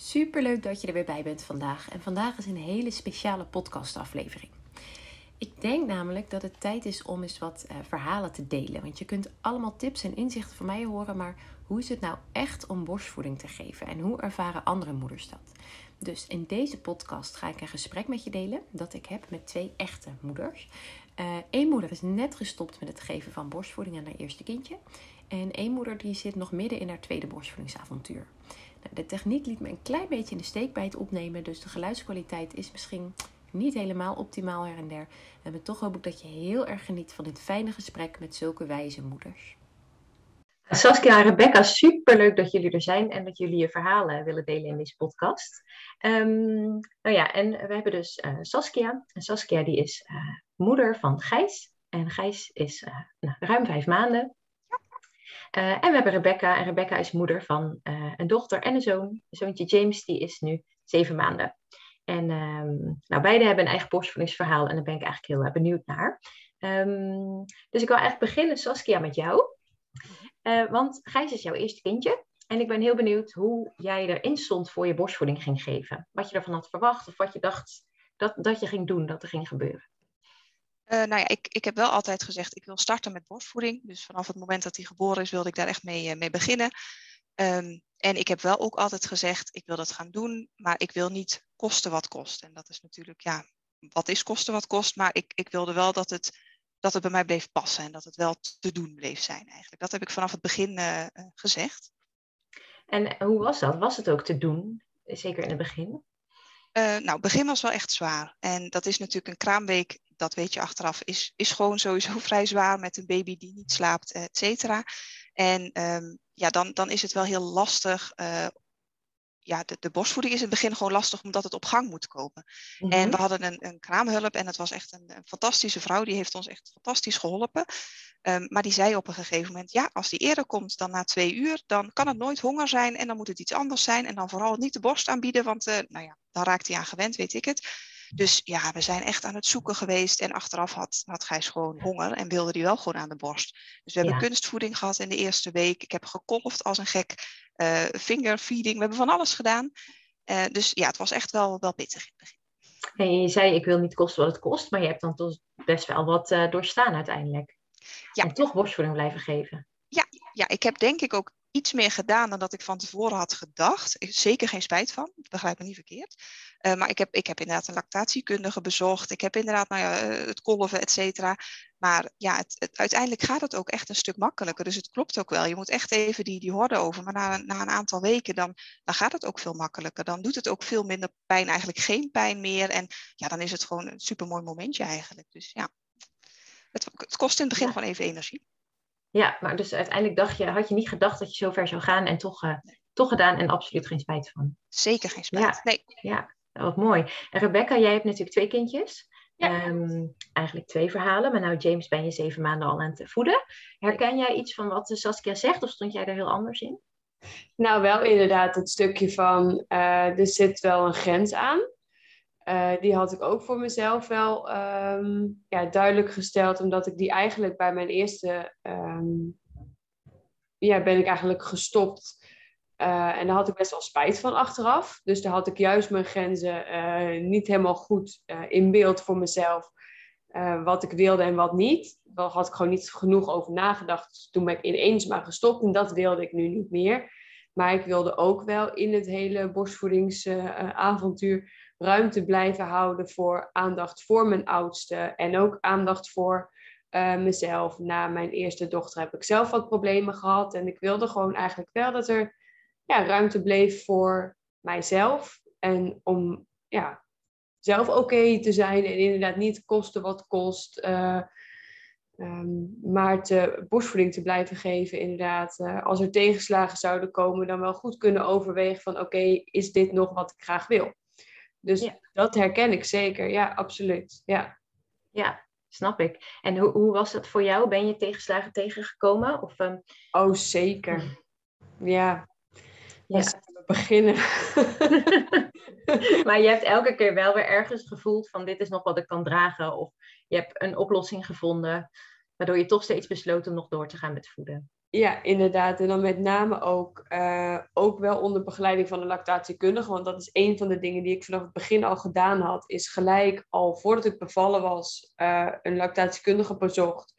Superleuk dat je er weer bij bent vandaag. En vandaag is een hele speciale podcastaflevering. Ik denk namelijk dat het tijd is om eens wat uh, verhalen te delen. Want je kunt allemaal tips en inzichten van mij horen, maar hoe is het nou echt om borstvoeding te geven en hoe ervaren andere moeders dat? Dus in deze podcast ga ik een gesprek met je delen dat ik heb met twee echte moeders. Eén uh, moeder is net gestopt met het geven van borstvoeding aan haar eerste kindje. En één moeder die zit nog midden in haar tweede borstvoedingsavontuur. Nou, de techniek liet me een klein beetje in de steek bij het opnemen, dus de geluidskwaliteit is misschien niet helemaal optimaal her en der. En toch hoop ik dat je heel erg geniet van dit fijne gesprek met zulke wijze moeders. Saskia en Rebecca, superleuk dat jullie er zijn en dat jullie je verhalen willen delen in deze podcast. Um, nou ja, en we hebben dus uh, Saskia. En Saskia die is uh, moeder van Gijs. En Gijs is uh, nou, ruim vijf maanden. Uh, en we hebben Rebecca. En Rebecca is moeder van uh, een dochter en een zoon. Een zoontje James, die is nu zeven maanden. En um, nou, beide hebben een eigen borstvoedingsverhaal. En daar ben ik eigenlijk heel uh, benieuwd naar. Um, dus ik wil eigenlijk beginnen, Saskia, met jou. want Gijs is jouw eerste kindje. En ik ben heel benieuwd hoe jij erin stond voor je borstvoeding ging geven. Wat je ervan had verwacht of wat je dacht dat, dat je ging doen, dat er ging gebeuren. Uh, nou ja, ik, ik heb wel altijd gezegd, ik wil starten met borstvoeding. Dus vanaf het moment dat hij geboren is, wilde ik daar echt mee, uh, mee beginnen. Um, en ik heb wel ook altijd gezegd, ik wil dat gaan doen, maar ik wil niet kosten wat kost. En dat is natuurlijk, ja, wat is kosten wat kost? Maar ik, ik wilde wel dat het, dat het bij mij bleef passen en dat het wel te doen bleef zijn eigenlijk. Dat heb ik vanaf het begin uh, gezegd. En hoe was dat? Was het ook te doen, zeker in het begin? Uh, nou, het begin was wel echt zwaar. En dat is natuurlijk een kraamweek, dat weet je achteraf, is, is gewoon sowieso vrij zwaar met een baby die niet slaapt, et cetera. En um, ja, dan, dan is het wel heel lastig. Uh, ja, de, de borstvoeding is in het begin gewoon lastig omdat het op gang moet komen. Mm -hmm. En we hadden een, een kraamhulp en het was echt een, een, fantastische vrouw. Die heeft ons echt fantastisch geholpen. Um, maar die zei op een gegeven moment, ja, als die eerder komt dan na twee uur, dan kan het nooit honger zijn en dan moet het iets anders zijn. En dan vooral niet de borst aanbieden, want uh, nou ja, dan raakt hij aan gewend, weet ik het. Dus ja, we zijn echt aan het zoeken geweest. En achteraf had, had Gijs gewoon honger en wilde hij wel gewoon aan de borst. Dus we hebben ja. kunstvoeding gehad in de eerste week. Ik heb gekolfd als een gek. Uh, fingerfeeding, we hebben van alles gedaan. Uh, dus ja, het was echt wel, wel pittig in het begin. En je zei, ik wil niet kosten wat het kost. Maar je hebt dan toch best wel wat uh, doorstaan uiteindelijk. Ja. En toch borstvoeding blijven geven. Ja, ja, ik heb denk ik ook iets meer gedaan dan dat ik van tevoren had gedacht. Ik zeker geen spijt van, begrijp me niet verkeerd. Uh, maar ik heb, ik heb inderdaad een lactatiekundige bezocht. Ik heb inderdaad nou ja, het kolven, et cetera. Maar ja, het, het, uiteindelijk gaat het ook echt een stuk makkelijker. Dus het klopt ook wel. Je moet echt even die, die horde over. Maar na, na een aantal weken dan, dan gaat het ook veel makkelijker. Dan doet het ook veel minder pijn, eigenlijk geen pijn meer. En ja, dan is het gewoon een supermooi momentje eigenlijk. Dus ja, het, het kost in het begin ja. gewoon even energie. Ja, maar dus uiteindelijk dacht je, had je niet gedacht dat je zo ver zou gaan en toch, uh, toch gedaan en absoluut geen spijt van. Zeker geen spijt. Ja, nee. ja wat mooi. En Rebecca, jij hebt natuurlijk twee kindjes. Ja. Um, eigenlijk twee verhalen, maar nou James ben je zeven maanden al aan het voeden. Herken jij iets van wat Saskia zegt of stond jij er heel anders in? Nou, wel inderdaad het stukje van uh, er zit wel een grens aan. Uh, die had ik ook voor mezelf wel um, ja, duidelijk gesteld, omdat ik die eigenlijk bij mijn eerste, um, ja, ben ik eigenlijk gestopt. Uh, en daar had ik best wel spijt van achteraf. Dus daar had ik juist mijn grenzen uh, niet helemaal goed in beeld voor mezelf. wat ik wilde en wat niet. Daar had ik gewoon niet genoeg over nagedacht. Dus toen ben ik ineens maar gestopt en dat wilde ik nu niet meer. Maar ik wilde ook wel in het hele borstvoedingsavontuur ruimte blijven houden voor aandacht voor mijn oudste. En ook aandacht voor uh, mezelf. Na mijn eerste dochter heb ik zelf wat problemen gehad. En ik wilde gewoon eigenlijk wel dat er ja, ruimte bleef voor mijzelf. En om ja, zelf oké te zijn. En inderdaad niet kosten wat kost. Um, maar te, borstvoeding te blijven geven, inderdaad. Uh, als er tegenslagen zouden komen, dan wel goed kunnen overwegen van oké, okay, is dit nog wat ik graag wil? Dus ja. dat herken ik zeker, ja, absoluut. Ja, ja snap ik. En hoe, hoe was dat voor jou? Ben je tegenslagen tegengekomen? Of, um... Oh, zeker. Ja. Ja. Beginnen. maar je hebt elke keer wel weer ergens gevoeld van dit is nog wat ik kan dragen. Of je hebt een oplossing gevonden, waardoor je toch steeds besloot om nog door te gaan met voeden. Ja, inderdaad. En dan met name ook, uh, ook wel onder begeleiding van een lactatiekundige. Want dat is een van de dingen die ik vanaf het begin al gedaan had. Is gelijk al voordat ik bevallen was, uh, een lactatiekundige bezocht.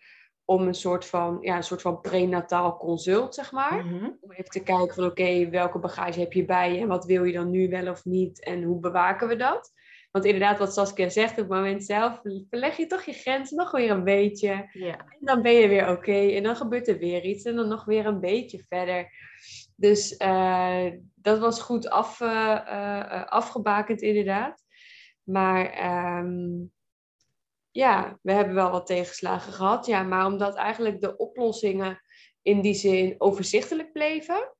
Om een soort van, ja, een soort van prenataal consult, zeg maar. Mhm. Om even te kijken van oké, welke bagage heb je bij je? En wat wil je dan nu wel of niet? En hoe bewaken we dat? Want inderdaad, wat Saskia zegt, op het moment zelf verleg je toch je grenzen nog weer een beetje. Ja. En dan ben je weer oké. En dan gebeurt er weer iets. En dan nog weer een beetje verder. Dus eh, dat was goed af, eh, eh, afgebakend, inderdaad. Maar ehm, ja, we hebben wel wat tegenslagen gehad. Ja, maar omdat eigenlijk de oplossingen in die zin overzichtelijk bleven.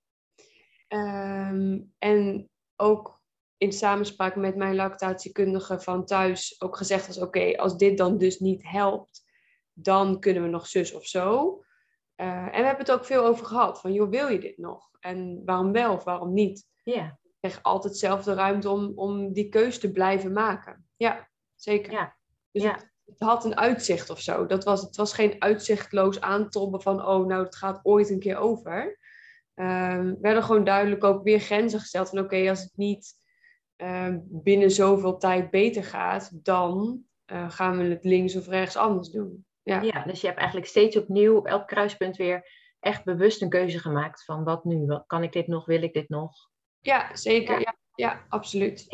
Ehm, en ook in samenspraak met mijn lactatiekundige van thuis ook gezegd was: oké, als dit dan dus niet helpt, dan kunnen we nog zus of zo. Uh, en we hebben het ook veel over gehad. Van, joh, wil je dit nog? En waarom wel of waarom niet? Ja. Ik krijg altijd zelf de ruimte om, om die keus te blijven maken. Ja, zeker. Ja. Dus Ja. Het, het had een uitzicht of zo. Dat was, het was geen uitzichtloos aantobben van, oh, nou, het gaat ooit een keer over. Ehm werden gewoon duidelijk ook weer grenzen gesteld van, oké, als het niet ehm, binnen zoveel tijd beter gaat, dan eh, gaan we het links of rechts anders doen. Ja, Ja, dus je hebt eigenlijk steeds opnieuw op elk kruispunt weer echt bewust een keuze gemaakt van wat nu? Wat, kan ik dit nog? Wil ik dit nog? ja zeker. Ja. Ja. Ja, absoluut.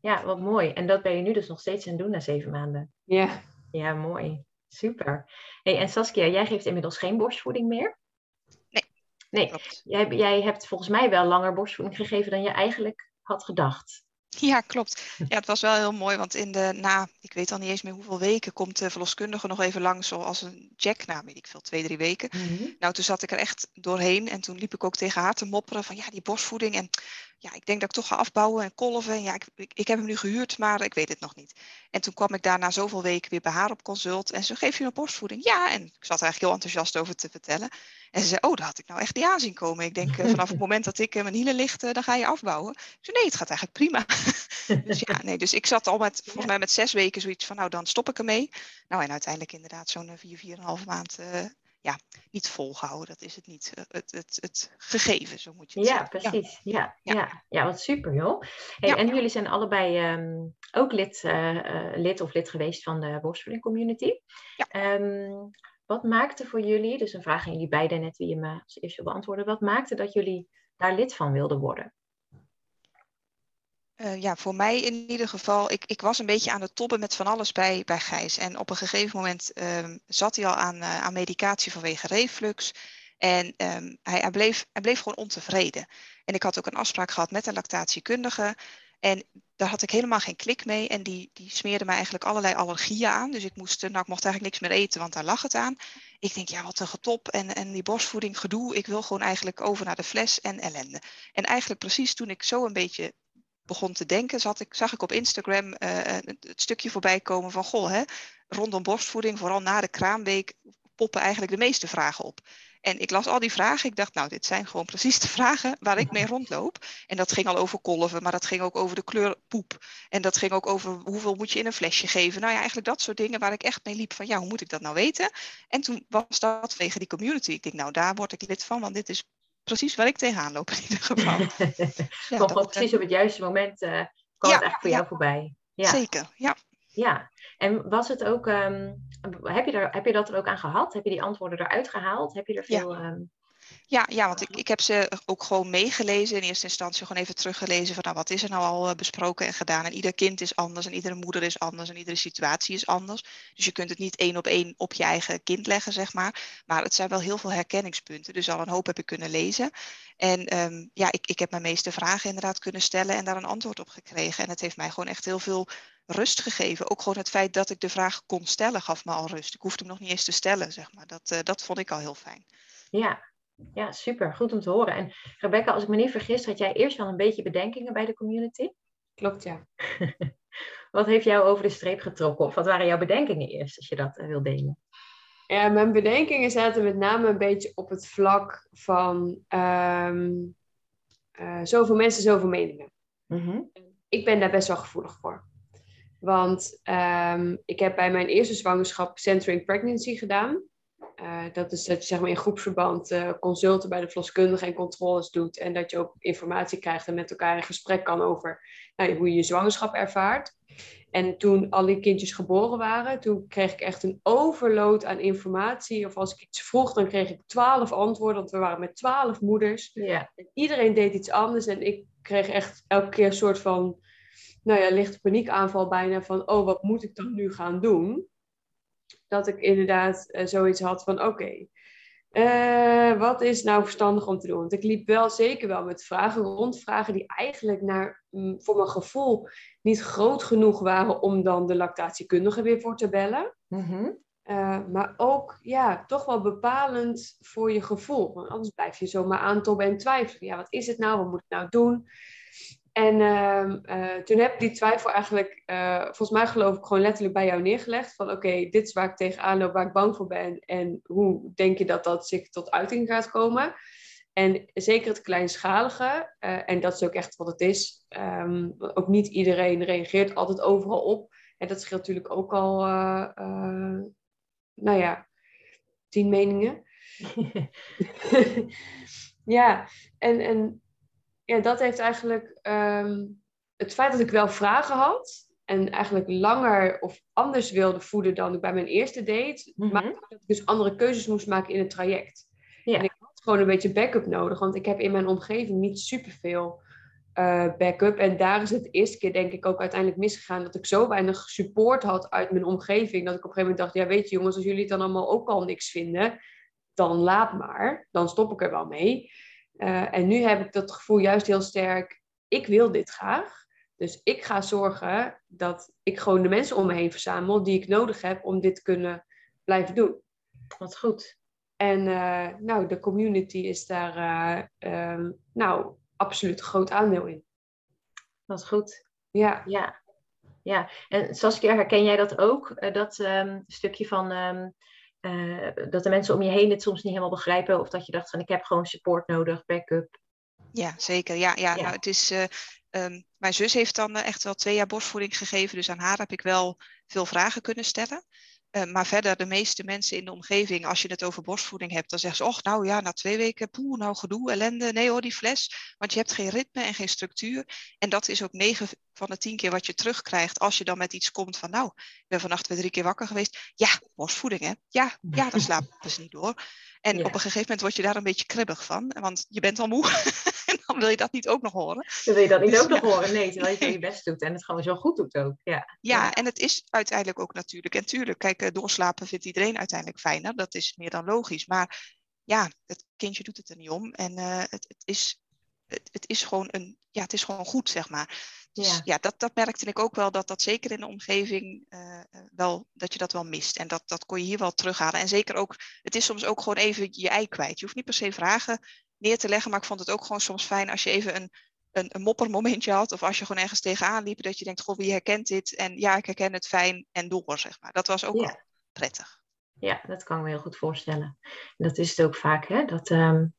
Ja, wat mooi. En dat ben je nu dus nog steeds aan het doen na zeven maanden. Ja. Ja, mooi. Super. Hey, en Saskia, jij geeft inmiddels geen borstvoeding meer? Nee. Nee, jij, jij hebt volgens mij wel langer borstvoeding gegeven dan je eigenlijk had gedacht. Ja, klopt. Ja, het was wel heel mooi, want in de, na, ik weet al niet eens meer hoeveel weken, komt de verloskundige nog even langs zoals een jack, na weet ik veel, twee, drie weken. Nou, toen zat ik er echt doorheen en toen liep ik ook tegen haar te mopperen van ja, die borstvoeding en ja, ik denk dat ik toch ga afbouwen en kolven. En ja, ik, ik, ik heb hem nu gehuurd, maar ik weet het nog niet. En toen kwam ik daar na zoveel weken weer bij haar op consult en ze geef je nog borstvoeding? Ja, en ik zat er eigenlijk heel enthousiast over te vertellen. En ze zei, oh, dat had ik nou echt niet aanzien komen. Ik denk, eh, vanaf het moment dat ik eh, mijn hielen licht, eh, dan ga je afbouwen. Ik zei, nee, het gaat eigenlijk prima. dus ja, nee, dus ik zat al met, volgens mij met zes weken zoiets van, nou, dan stop ik ermee. Nou, en uiteindelijk inderdaad zo'n vier, vier en een half maand, ja, niet volgehouden. Dat is het niet. Eh, Het, het, het gegeven, zo moet je het Ja, zeggen. precies. Ja, ja. Ja. ja. wat super joh. Hey, Ja. En jullie zijn allebei ehm, ook lid, eh, eh, lid of lid geweest van de borstvoeding community. Ja. Ehm, wat maakte voor jullie, dus een vraag aan jullie beiden net wie je me als eerst wil beantwoorden. Wat maakte dat jullie daar lid van wilden worden? Eh, ja, voor mij in ieder geval, ik, ik was een beetje aan het tobben met van alles bij, bij Gijs. En op een gegeven moment ehm, zat hij al aan, eh, aan medicatie vanwege reflux. En ehm, hij, hij, bleef, hij bleef gewoon ontevreden. En ik had ook een afspraak gehad met een lactatiekundige. En daar had ik helemaal geen klik mee. En die, die smeerde mij eigenlijk allerlei allergieën aan. Dus ik, moest, nou, ik mocht eigenlijk niks meer eten, want daar lag het aan. Ik denk, ja, wat een getop. En, en die borstvoeding, gedoe. Ik wil gewoon eigenlijk over naar de fles en ellende. En eigenlijk precies toen ik zo een beetje begon te denken, zat ik, zag ik op Instagram eh, het, stukje voorbij komen van, goh, hè, rondom borstvoeding, vooral na de kraamweek, poppen eigenlijk de meeste vragen op. En ik las al die vragen. Ik dacht, nou, dit zijn gewoon precies de vragen waar ik mee rondloop. En dat ging al over kolven, maar dat ging ook over de kleur poep. En dat ging ook over hoeveel moet je in een flesje geven. Nou ja, eigenlijk dat soort dingen waar ik echt mee liep van, ja, hoe moet ik dat nou weten? En toen was dat tegen die community. Ik denk, nou, daar word ik lid van, want dit is precies waar ik tegenaan loop in ieder geval. Ja, Komt dat, gewoon eh, precies op het juiste moment, eh kwam Ja, het eigenlijk voor jou voorbij. Ja. Zeker, ja. Ja, en was het ook, ehm, heb, je er, heb je dat er ook aan gehad? Heb je die antwoorden eruit gehaald? Heb je er veel... ehm, Ja, ja, want ik, ik heb ze ook gewoon meegelezen. In eerste instantie gewoon even teruggelezen van nou, wat is er nou al eh, besproken en gedaan. En ieder kind is anders en iedere moeder is anders en iedere situatie is anders. Dus je kunt het niet één op één op je eigen kind leggen, zeg maar. Maar het zijn wel heel veel herkenningspunten. Dus al een hoop heb ik kunnen lezen. En ehm, ja, ik, ik heb mijn meeste vragen inderdaad kunnen stellen en daar een antwoord op gekregen. En het heeft mij gewoon echt heel veel rust gegeven. Ook gewoon het feit dat ik de vraag kon stellen gaf me al rust. Ik hoefde hem nog niet eens te stellen, zeg maar. Dat, eh, dat vond ik al heel fijn. ja. Ja, super. Goed om te horen. En Rebecca, als ik me niet vergis, had jij eerst wel een beetje bedenkingen bij de community. Klopt, ja. Wat heeft jou over de streep getrokken? Of wat waren jouw bedenkingen eerst, als je dat eh, wil delen? Ja, mijn bedenkingen zaten met name een beetje op het vlak van ehm, eh, zoveel mensen, zoveel meningen. Mhm. Ik ben daar best wel gevoelig voor. Want ehm, ik heb bij mijn eerste zwangerschap Centering Pregnancy gedaan. Eh, dat is dat je zeg maar, in groepsverband uh, consulten bij de verloskundige en controles doet. En dat je ook informatie krijgt en met elkaar in gesprek kan over nou, hoe je je zwangerschap ervaart. En toen al die kindjes geboren waren, toen kreeg ik echt een overload aan informatie. Of als ik iets vroeg, dan kreeg ik twaalf antwoorden, want we waren met twaalf moeders. Ja. En iedereen deed iets anders en ik kreeg echt elke keer een soort van, nou ja, lichte paniekaanval bijna van, oh, wat moet ik dan nu gaan doen? Dat ik inderdaad uh, zoiets had van, oké, okay, uh, wat is nou verstandig om te doen? Want ik liep wel zeker wel met vragen rond, vragen die eigenlijk naar, mm, voor mijn gevoel niet groot genoeg waren om dan de lactatiekundige weer voor te bellen. Mm uh, maar ook, ja, toch wel bepalend voor je gevoel. Want anders blijf je zomaar aantobben en twijfelen. Ja, wat is het nou? Wat moet ik nou doen? En uh, toen heb ik die twijfel eigenlijk, uh, volgens mij geloof ik, gewoon letterlijk bij jou neergelegd. Van oké, okay, dit is waar ik tegenaan loop, waar ik bang voor ben. En hoe denk je dat dat zich tot uiting gaat komen? En zeker het kleinschalige, uh, en dat is ook echt wat het is. Um, ook niet iedereen reageert altijd overal op. En dat scheelt natuurlijk ook al, nou ja, tien meningen. ja, en, en ja, dat heeft eigenlijk um, het feit dat ik wel vragen had en eigenlijk langer of anders wilde voeden dan ik bij mijn eerste date, Mhm. maakte dat ik dus andere keuzes moest maken in het traject. Ja. En ik had gewoon een beetje backup nodig, want ik heb in mijn omgeving niet superveel eh backup. En daar is het de eerste keer denk ik ook uiteindelijk misgegaan dat ik zo weinig support had uit mijn omgeving, dat ik op een gegeven moment dacht, ja weet je jongens, als jullie het dan allemaal ook al niks vinden, dan laat maar, dan stop ik er wel mee. Uh, en nu heb ik dat gevoel juist heel sterk, ik wil dit graag. Dus ik ga zorgen dat ik gewoon de mensen om me heen verzamel die ik nodig heb om dit te kunnen blijven doen. Wat goed. En uh, nou, de community is daar uh, um, nou, absoluut een groot aandeel in. Wat goed. Ja. Ja. ja. En Saskia, herken jij dat ook? Dat um, stukje van um, dat de mensen om je heen het soms niet helemaal begrijpen. Of dat je dacht van ik heb gewoon support nodig, backup. Ja, zeker. Ja, ja, ja. Nou, het is, um, mijn zus heeft dan echt wel twee jaar borstvoeding gegeven. Dus aan haar heb ik wel veel vragen kunnen stellen. Uh, maar verder, de meeste mensen in de omgeving, als je het over borstvoeding hebt, dan zeggen ze, och, nou ja, na twee weken, poeh, nou gedoe, ellende. Nee hoor, die fles. Want je hebt geen ritme en geen structuur. En dat is ook negen van de tien keer wat je terugkrijgt als je dan met iets komt van, nou, ik ben vannacht weer drie keer wakker geweest. Ja, borstvoeding, hè? Ja, ja, dan slapen ze niet door. En ja. op een gegeven moment word je daar een beetje kribbig van, want je bent al moe. en dan wil je dat niet ook nog horen. Dan wil je dat niet dus, ook ja. nog horen, nee, terwijl je je best doet en het gewoon zo goed doet ook. Ja, ja en het is uiteindelijk ook natuurlijk. En tuurlijk, kijk, doorslapen vindt iedereen uiteindelijk fijner. Dat is meer dan logisch. Maar ja, het kindje doet het er niet om. En uh, het, het, is, het, het, is gewoon een, ja, het is gewoon goed, zeg maar. Dus ja, ja dat, dat merkte ik ook wel, dat dat zeker in de omgeving uh, wel, dat je dat wel mist. En dat, dat kon je hier wel terughalen. En zeker ook, het is soms ook gewoon even je ei kwijt. Je hoeft niet per se vragen neer te leggen, maar ik vond het ook gewoon soms fijn als je even een, een, een moppermomentje had. Of als je gewoon ergens tegenaan liep, dat je denkt, goh, wie herkent dit? En ja, ik herken het fijn en door, zeg maar. Dat was ook ja. wel prettig. Ja, dat kan ik me heel goed voorstellen. En dat is het ook vaak, hè? Dat, um,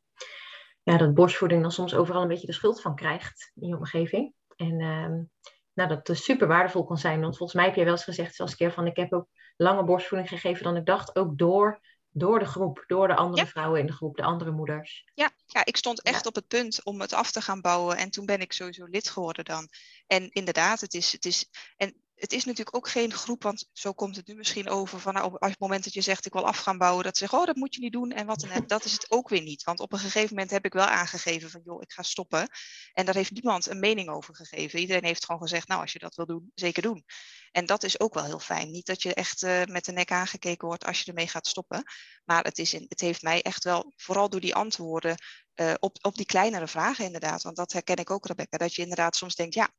ja, dat borstvoeding dan soms overal een beetje de schuld van krijgt in je omgeving. En um, nou, dat het super waardevol kan zijn. Want volgens mij heb je wel eens gezegd, zoals keer van ik heb ook lange borstvoeding gegeven dan ik dacht. Ook door, door de groep, door de andere ja. vrouwen in de groep, de andere moeders. Ja, ja ik stond echt ja. op het punt om het af te gaan bouwen. En toen ben ik sowieso lid geworden dan. En inderdaad, het is. Het is en het is natuurlijk ook geen groep, want zo komt het nu misschien over van nou, op het moment dat je zegt ik wil af gaan bouwen, dat ze zeggen oh dat moet je niet doen en wat dan ook. Dat is het ook weer niet, want op een gegeven moment heb ik wel aangegeven van joh ik ga stoppen en daar heeft niemand een mening over gegeven. Iedereen heeft gewoon gezegd nou als je dat wil doen, zeker doen. En dat is ook wel heel fijn. Niet dat je echt uh, met de nek aangekeken wordt als je ermee gaat stoppen, maar het, is in, het heeft mij echt wel, vooral door die antwoorden uh, op, op die kleinere vragen inderdaad, want dat herken ik ook Rebecca, dat je inderdaad soms denkt ja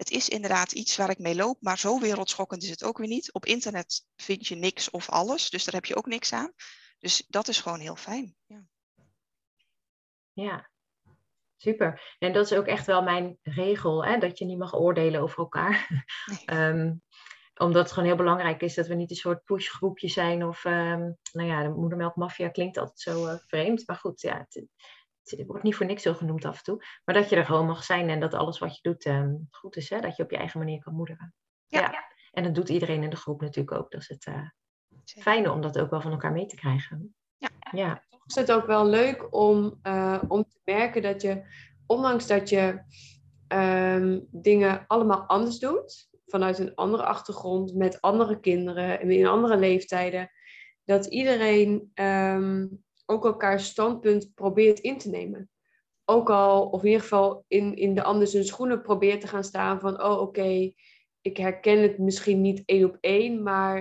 het is inderdaad iets waar ik mee loop, maar zo wereldschokkend is het ook weer niet. Op internet vind je niks of alles, dus daar heb je ook niks aan. Dus dat is gewoon heel fijn. Ja, ja. super. En dat is ook echt wel mijn regel, hè? dat je niet mag oordelen over elkaar. Nee. um, omdat het gewoon heel belangrijk is dat we niet een soort pushgroepje zijn. Of, um, nou ja, de moedermelkmafia klinkt altijd zo uh, vreemd. Maar goed, ja, het, het wordt niet voor niks zo genoemd af en toe. Maar dat je er gewoon mag zijn en dat alles wat je doet um, goed is. Hè? Dat je op je eigen manier kan moederen. Ja. ja. En dat doet iedereen in de groep natuurlijk ook. Dus het, uh, fijne om dat ook wel van elkaar mee te krijgen. Ja. ja. Toch is het ook wel leuk om, uh, om te merken dat je, ondanks dat je um, dingen allemaal anders doet, vanuit een andere achtergrond, met andere kinderen en in andere leeftijden, dat iedereen um, ook elkaars standpunt probeert in te nemen. Ook al, of in ieder geval in, in de ander zijn schoenen probeert te gaan staan van, oh oké, okay, ik herken het misschien niet één op één, maar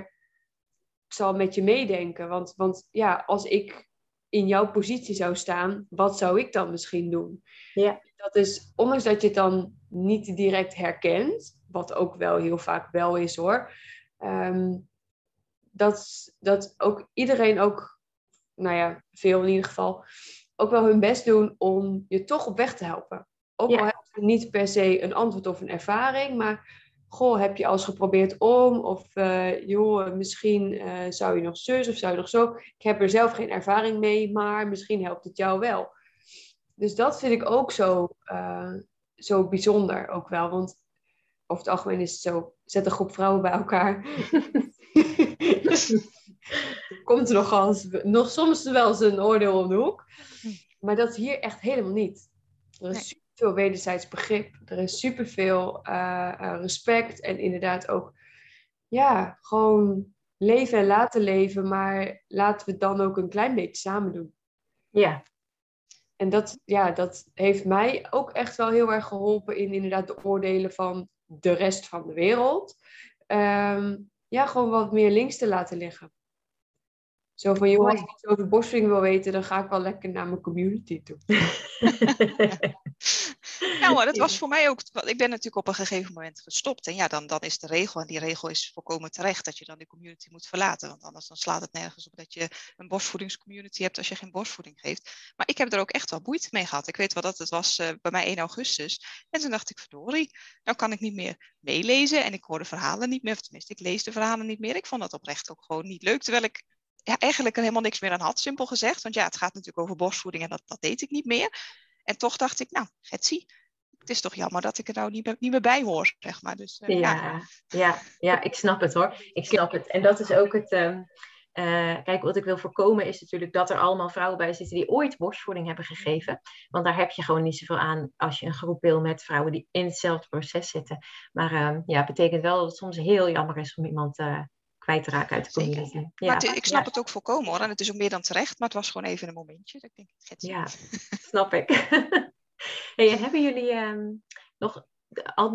ik zal met je meedenken. Want, want ja, als ik in jouw positie zou staan, wat zou ik dan misschien doen? Ja. Dat is, ondanks dat je het dan niet direct herkent, wat ook wel heel vaak wel is hoor, um, dat, dat ook iedereen ook, nou ja, veel in ieder geval, ook wel hun best doen om je toch op weg te helpen. Ook al heb je niet per se een antwoord of een ervaring, maar goh, heb je al eens geprobeerd om? Of uh, joh, misschien uh, zou je nog zus of zou je nog zo. Ik heb er zelf geen ervaring mee, maar misschien helpt het jou wel. Dus dat vind ik ook zo, uh, zo bijzonder ook wel. Want over het algemeen is het zo, zet een groep vrouwen bij elkaar. Komt er nog, als, nog soms wel eens een oordeel om de hoek. Maar dat is hier echt helemaal niet. Er is nee veel wederzijds begrip. Er is superveel uh, uh, respect en inderdaad ook, ja, gewoon leven en laten leven, maar laten we het dan ook een klein beetje samen doen. Ja. En dat, ja, dat heeft mij ook echt wel heel erg geholpen in inderdaad de oordelen van de rest van de wereld. Um, ja, gewoon wat meer links te laten liggen. Zo van, joh, als ik iets over borstvoeding wil weten, dan ga ik wel lekker naar mijn community toe. nou, maar dat was voor mij ook. Ik ben natuurlijk op een gegeven moment gestopt. En ja, dan, dan is de regel. En die regel is volkomen terecht dat je dan die community moet verlaten. Want anders dan slaat het nergens op dat je een borstvoedingscommunity hebt als je geen borstvoeding geeft. Maar ik heb er ook echt wel moeite mee gehad. Ik weet wel dat het was uh, bij mij 1 augustus. En toen dacht ik, verdorie, nou kan ik niet meer meelezen. En ik hoor de verhalen niet meer. Of tenminste, ik lees de verhalen niet meer. Ik vond dat oprecht ook gewoon niet leuk. Terwijl ik ja, eigenlijk er helemaal niks meer aan had, simpel gezegd. Want ja, het gaat natuurlijk over borstvoeding en dat, dat deed ik niet meer. En toch dacht ik, nou, Getsy, het is toch jammer dat ik er nou niet meer, niet meer bij hoor, zeg maar. Dus, uh, ja, ja, ja. Ja, ik snap het hoor. Ik snap het. En dat is ook het... Um, uh, kijk, wat ik wil voorkomen is natuurlijk dat er allemaal vrouwen bij zitten die ooit borstvoeding hebben gegeven. Want daar heb je gewoon niet zoveel aan als je een groep wil met vrouwen die in hetzelfde proces zitten. Maar uh, ja, het betekent wel dat het soms heel jammer is om iemand uh, kwijt te raken uit de community. Ja. Maar het, ik snap ja. het ook volkomen hoor. En het is ook meer dan terecht, maar het was gewoon even een momentje. Dat ik denk, het ja, snap ik. hey, en hebben jullie um, nog,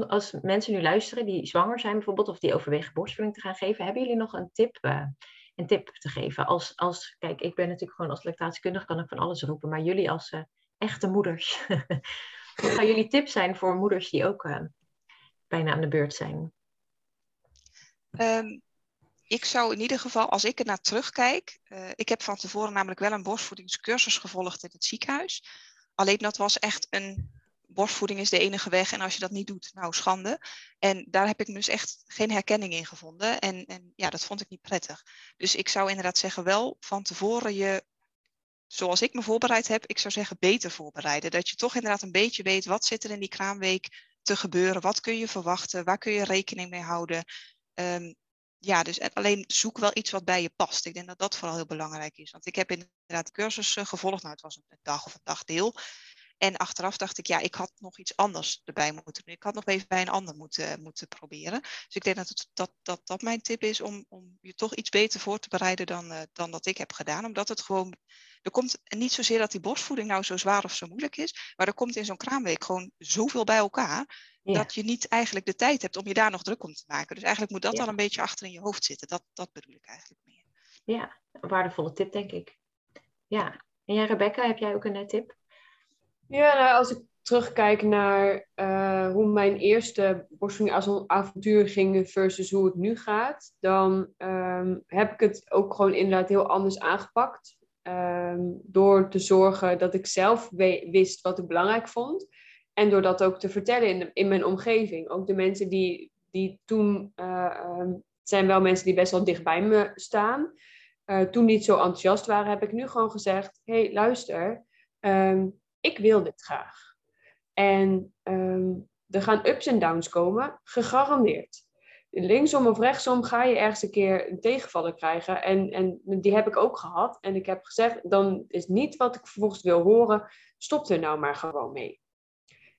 als mensen nu luisteren die zwanger zijn bijvoorbeeld, of die overwegen borstvoeding te gaan geven, hebben jullie nog een tip, uh, een tip te geven? Als, als, kijk, ik ben natuurlijk gewoon als lactatiekundige, kan ik van alles roepen, maar jullie als uh, echte moeders, wat gaan jullie tips zijn voor moeders die ook uh, bijna aan de beurt zijn? Um, ik zou in ieder geval, als ik er naar terugkijk, uh, ik heb van tevoren namelijk wel een borstvoedingscursus gevolgd in het ziekenhuis. Alleen dat was echt een, borstvoeding is de enige weg en als je dat niet doet, nou schande. En daar heb ik dus echt geen herkenning in gevonden en, en ja, dat vond ik niet prettig. Dus ik zou inderdaad zeggen, wel van tevoren je, zoals ik me voorbereid heb, ik zou zeggen beter voorbereiden. Dat je toch inderdaad een beetje weet, wat zit er in die kraamweek te gebeuren? Wat kun je verwachten? Waar kun je rekening mee houden? Um, ja, dus alleen zoek wel iets wat bij je past. Ik denk dat dat vooral heel belangrijk is. Want ik heb inderdaad de cursus uh, gevolgd. Nou, het was een dag of een dagdeel. En achteraf dacht ik, ja, ik had nog iets anders erbij moeten doen. Ik had nog even bij een ander moeten, moeten proberen. Dus ik denk dat het, dat, dat, dat mijn tip is om, om je toch iets beter voor te bereiden dan, uh, dan dat ik heb gedaan. Omdat het gewoon, er komt niet zozeer dat die borstvoeding nou zo zwaar of zo moeilijk is. Maar er komt in zo'n kraamweek gewoon zoveel bij elkaar. Ja. Dat je niet eigenlijk de tijd hebt om je daar nog druk om te maken. Dus eigenlijk moet dat ja. al een beetje achter in je hoofd zitten. Dat, dat bedoel ik eigenlijk meer. Ja, een waardevolle tip denk ik. Ja. En jij Rebecca, heb jij ook een tip? Ja, nou, als ik terugkijk naar uh, hoe mijn eerste borstvoeding als een avontuur ging versus hoe het nu gaat, dan um, heb ik het ook gewoon inderdaad heel anders aangepakt. Um, door te zorgen dat ik zelf wist wat ik belangrijk vond. En door dat ook te vertellen in, in mijn omgeving. Ook de mensen die, die toen, uh, um, het zijn wel mensen die best wel dicht bij me staan. Uh, toen niet zo enthousiast waren, heb ik nu gewoon gezegd: hé, hey, luister, um, ik wil dit graag. En um, er gaan ups en downs komen, gegarandeerd. linksom of rechtsom ga je ergens een keer een tegenvaller krijgen. En, en die heb ik ook gehad. En ik heb gezegd, dan is niet wat ik vervolgens wil horen, stop er nou maar gewoon mee.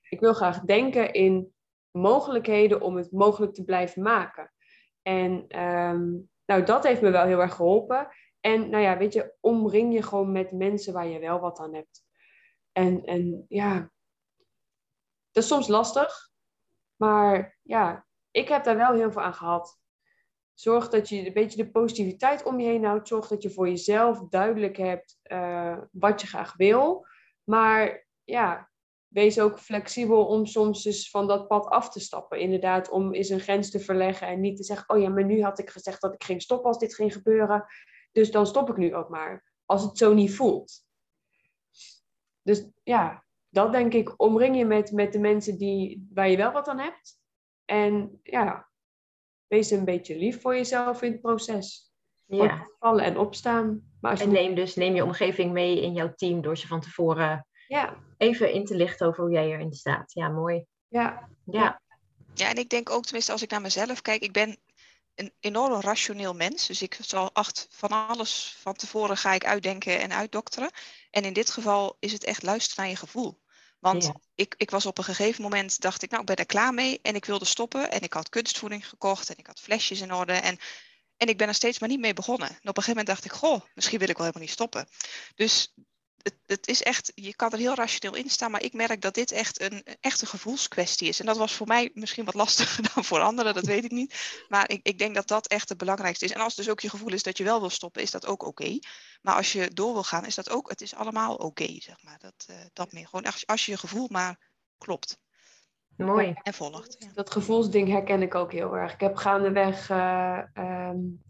Ik wil graag denken in mogelijkheden om het mogelijk te blijven maken. En ehm, nou, dat heeft me wel heel erg geholpen. En nou ja, weet je, omring je gewoon met mensen waar je wel wat aan hebt. En, en ja, dat is soms lastig. Maar ja, ik heb daar wel heel veel aan gehad. Zorg dat je een beetje de positiviteit om je heen houdt. Zorg dat je voor jezelf duidelijk hebt uh, wat je graag wil. Maar ja, wees ook flexibel om soms eens van dat pad af te stappen. Inderdaad, om eens een grens te verleggen en niet te zeggen: Oh ja, maar nu had ik gezegd dat ik ging stoppen als dit ging gebeuren. Dus dan stop ik nu ook maar. Als het zo niet voelt. Dus ja, dat denk ik. Omring je met, met de mensen die, waar je wel wat aan hebt. En ja, wees een beetje lief voor jezelf in het proces. Ja. Vallen en opstaan. Maar als en neem dus neem je omgeving mee in jouw team door ze van tevoren ja. even in te lichten over hoe jij erin staat. Ja, mooi. Ja. Ja. ja, en ik denk ook, tenminste als ik naar mezelf kijk, ik ben een enorm rationeel mens. Dus ik zal acht van alles van tevoren ga ik uitdenken en uitdokteren. En in dit geval is het echt luisteren naar je gevoel. Want ik, ik was op een gegeven moment, dacht ik, nou, ik ben er klaar mee. En ik wilde stoppen. En ik had kunstvoeding gekocht. En ik had flesjes in orde. En, en ik ben er steeds maar niet mee begonnen. En op een gegeven moment dacht ik, goh, misschien wil ik wel helemaal niet stoppen. Dus het, het, is echt, je kan er heel rationeel in staan, maar ik merk dat dit echt een, echt een gevoelskwestie is. En dat was voor mij misschien wat lastiger dan voor anderen, dat weet ik niet. Maar ik, ik denk dat dat echt het belangrijkste is. En als dus ook je gevoel is dat je wel wil stoppen, is dat ook oké. Maar als je door wil gaan, is dat ook, het is allemaal oké, zeg maar. Dat, uh, dat meer. Gewoon als, als je je gevoel maar klopt. Mooi. En volgt. Ja. Dat gevoelsding herken ik ook heel erg. Ik heb gaandeweg uh, um,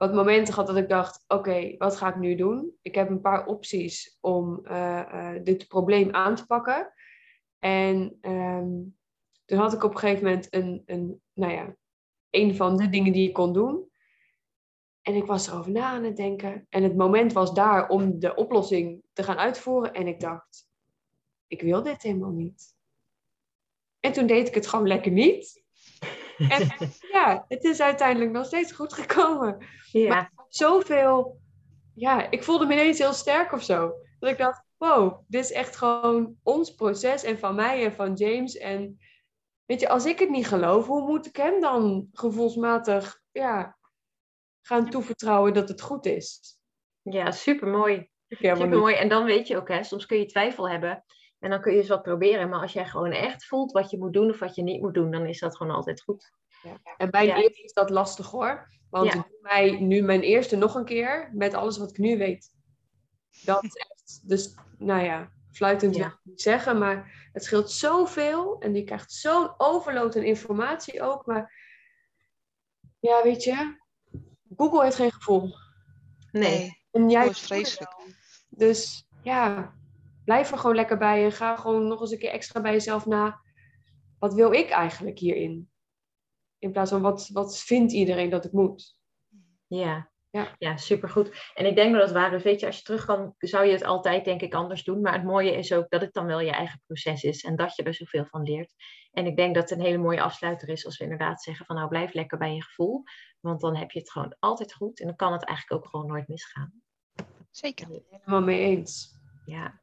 wat momenten gehad dat ik dacht: oké, wat ga ik nu doen? Ik heb een paar opties om uh, dit probleem aan te pakken. En um, toen had ik op een gegeven moment een, een, nou ja, een van de dingen die ik kon doen. En ik was erover na aan het denken. En het moment was daar om de oplossing te gaan uitvoeren. En ik dacht: ik wil dit helemaal niet. En toen deed ik het gewoon lekker niet. En ja, het is uiteindelijk nog steeds goed gekomen. Ja. Maar zoveel, ja, ik voelde me ineens heel sterk of zo. Dat ik dacht, wow, dit is echt gewoon ons proces en van mij en van James. En weet je, als ik het niet geloof, hoe moet ik hem dan gevoelsmatig, ja, gaan toevertrouwen dat het goed is? Ja, supermooi. Supermooi. En dan weet je ook, hè, soms kun je twijfel hebben. En dan kun je eens wat proberen. Maar als jij gewoon echt voelt wat je moet doen of wat je niet moet doen, dan is dat gewoon altijd goed. Ja. En bij de eerste is dat lastig hoor. Want ik doe mij nu mijn eerste nog een keer met alles wat ik nu weet. Dat is echt, dus nou ja, fluitend wil ik niet zeggen, maar het scheelt zoveel. En je krijgt zo'n overload aan informatie ook. Maar ja, weet je, Google heeft geen gevoel. Nee, en jij is vreselijk. Dus ja, blijf er gewoon lekker bij en ga gewoon nog eens een keer extra bij jezelf na. Wat wil ik eigenlijk hierin? In plaats van wat, wat vindt iedereen dat ik moet? Ja, ja. ja, supergoed. En ik denk dat het waar is, weet je, als je terug kan, zou je het altijd denk ik anders doen. Maar het mooie is ook dat het dan wel je eigen proces is en dat je er zoveel van leert. En ik denk dat het een hele mooie afsluiter is als we inderdaad zeggen van nou blijf lekker bij je gevoel. Want dan heb je het gewoon altijd goed en dan kan het eigenlijk ook gewoon nooit misgaan. Zeker. Helemaal mee eens. Ja.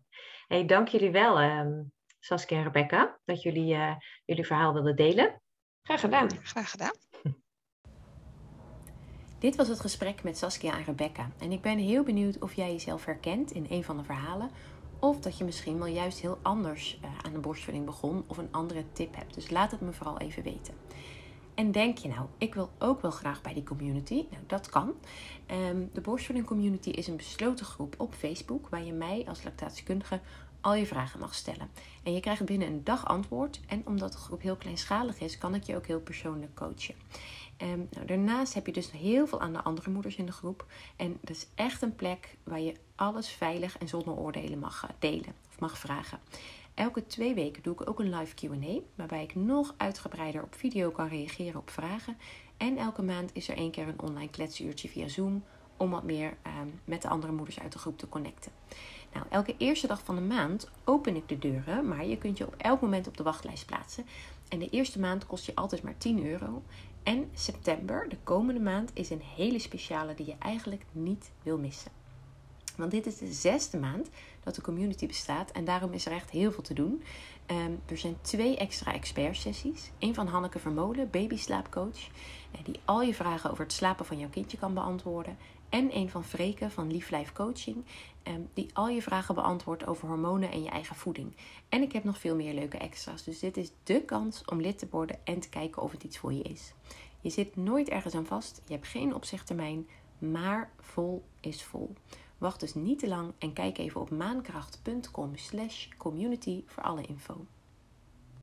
Hey, dank jullie wel, um, Saskia en Rebecca, dat jullie uh, jullie verhaal wilden delen. Graag gedaan. Graag gedaan. Dit was het gesprek met Saskia en Rebecca. En ik ben heel benieuwd of jij jezelf herkent in een van de verhalen. Of dat je misschien wel juist heel anders uh, aan de borstvoeding begon of een andere tip hebt. Dus laat het me vooral even weten. En denk je nou, ik wil ook wel graag bij die community? Nou, dat kan. Um, de borstvoeding community is een besloten groep op Facebook waar je mij als lactatiekundige al je vragen mag stellen. En je krijgt binnen een dag antwoord. En omdat de groep heel kleinschalig is, kan ik je ook heel persoonlijk coachen. Um, nou, daarnaast heb je dus heel veel aan de andere moeders in de groep. En dat is echt een plek waar je alles veilig en zonder oordelen mag eh, delen of mag vragen. Elke twee weken doe ik ook een live QA, waarbij ik nog uitgebreider op video kan reageren op vragen. En elke maand is er één keer een online kletsuurtje via Zoom om wat meer ehm, met de andere moeders uit de groep te connecten. Nou, elke eerste dag van de maand open ik de deuren, maar je kunt je op elk moment op de wachtlijst plaatsen. En de eerste maand kost je altijd maar 10 euro. En september, de komende maand, is een hele speciale die je eigenlijk niet wil missen. Want dit is de zesde maand dat de community bestaat en daarom is er echt heel veel te doen. Ehm, er zijn twee extra expertsessies. Eén van Hanneke Vermolen, babyslaapcoach, eh, die al je vragen over het slapen van jouw kindje kan beantwoorden. En een van Freke van Lief Life Coaching, ehm, die al je vragen beantwoordt over hormonen en je eigen voeding. En ik heb nog veel meer leuke extra's. Dus dit is de kans om lid te worden en te kijken of het iets voor je is. Je zit nooit ergens aan vast, je hebt geen opzegtermijn, maar vol is vol. Wacht dus niet te lang en kijk even op maankracht.com slash community voor alle info.